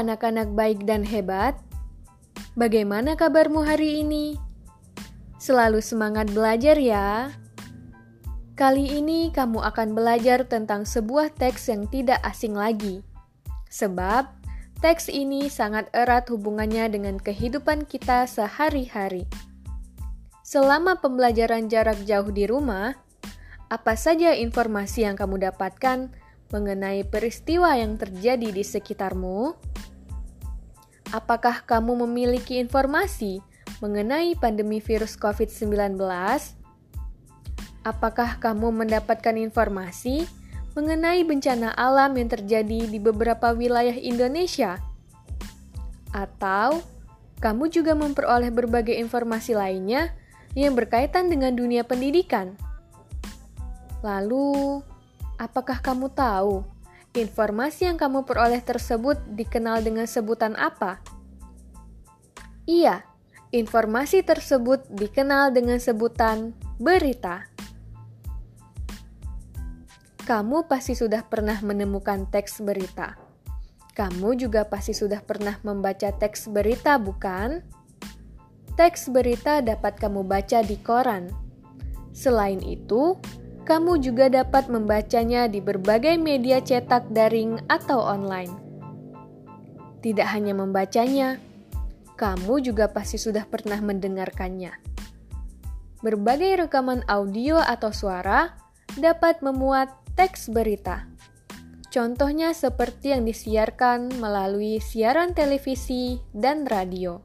anak-anak baik dan hebat. Bagaimana kabarmu hari ini? Selalu semangat belajar ya. Kali ini kamu akan belajar tentang sebuah teks yang tidak asing lagi. Sebab teks ini sangat erat hubungannya dengan kehidupan kita sehari-hari. Selama pembelajaran jarak jauh di rumah, apa saja informasi yang kamu dapatkan mengenai peristiwa yang terjadi di sekitarmu? Apakah kamu memiliki informasi mengenai pandemi virus COVID-19? Apakah kamu mendapatkan informasi mengenai bencana alam yang terjadi di beberapa wilayah Indonesia? Atau kamu juga memperoleh berbagai informasi lainnya yang berkaitan dengan dunia pendidikan? Lalu, Apakah kamu tahu informasi yang kamu peroleh tersebut dikenal dengan sebutan apa? Iya, informasi tersebut dikenal dengan sebutan berita. Kamu pasti sudah pernah menemukan teks berita. Kamu juga pasti sudah pernah membaca teks berita, bukan? Teks berita dapat kamu baca di koran. Selain itu, kamu juga dapat membacanya di berbagai media cetak daring atau online. Tidak hanya membacanya, kamu juga pasti sudah pernah mendengarkannya. Berbagai rekaman audio atau suara dapat memuat teks berita. Contohnya seperti yang disiarkan melalui siaran televisi dan radio.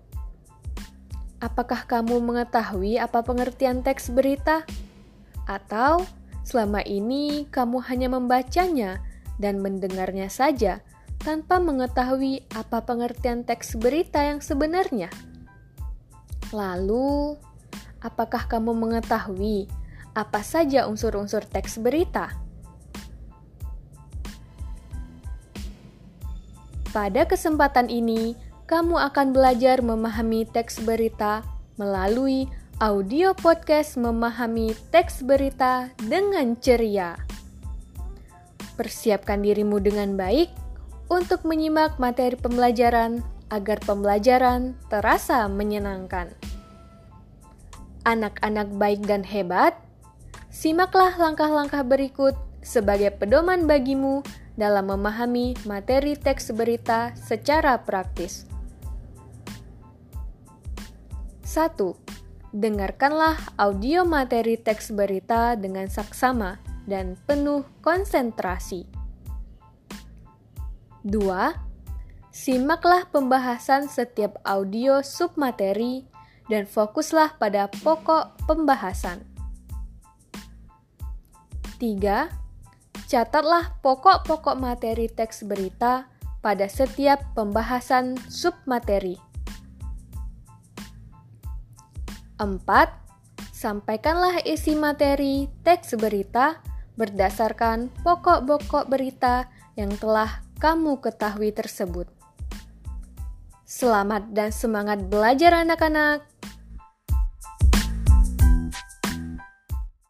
Apakah kamu mengetahui apa pengertian teks berita? Atau Selama ini kamu hanya membacanya dan mendengarnya saja tanpa mengetahui apa pengertian teks berita yang sebenarnya. Lalu, apakah kamu mengetahui apa saja unsur-unsur teks berita? Pada kesempatan ini, kamu akan belajar memahami teks berita melalui audio podcast memahami teks berita dengan ceria. Persiapkan dirimu dengan baik untuk menyimak materi pembelajaran agar pembelajaran terasa menyenangkan. Anak-anak baik dan hebat, simaklah langkah-langkah berikut sebagai pedoman bagimu dalam memahami materi teks berita secara praktis. 1 dengarkanlah audio materi teks berita dengan saksama dan penuh konsentrasi. 2. Simaklah pembahasan setiap audio submateri dan fokuslah pada pokok pembahasan. 3. Catatlah pokok-pokok materi teks berita pada setiap pembahasan submateri. 4. Sampaikanlah isi materi teks berita berdasarkan pokok-pokok berita yang telah kamu ketahui tersebut. Selamat dan semangat belajar anak-anak.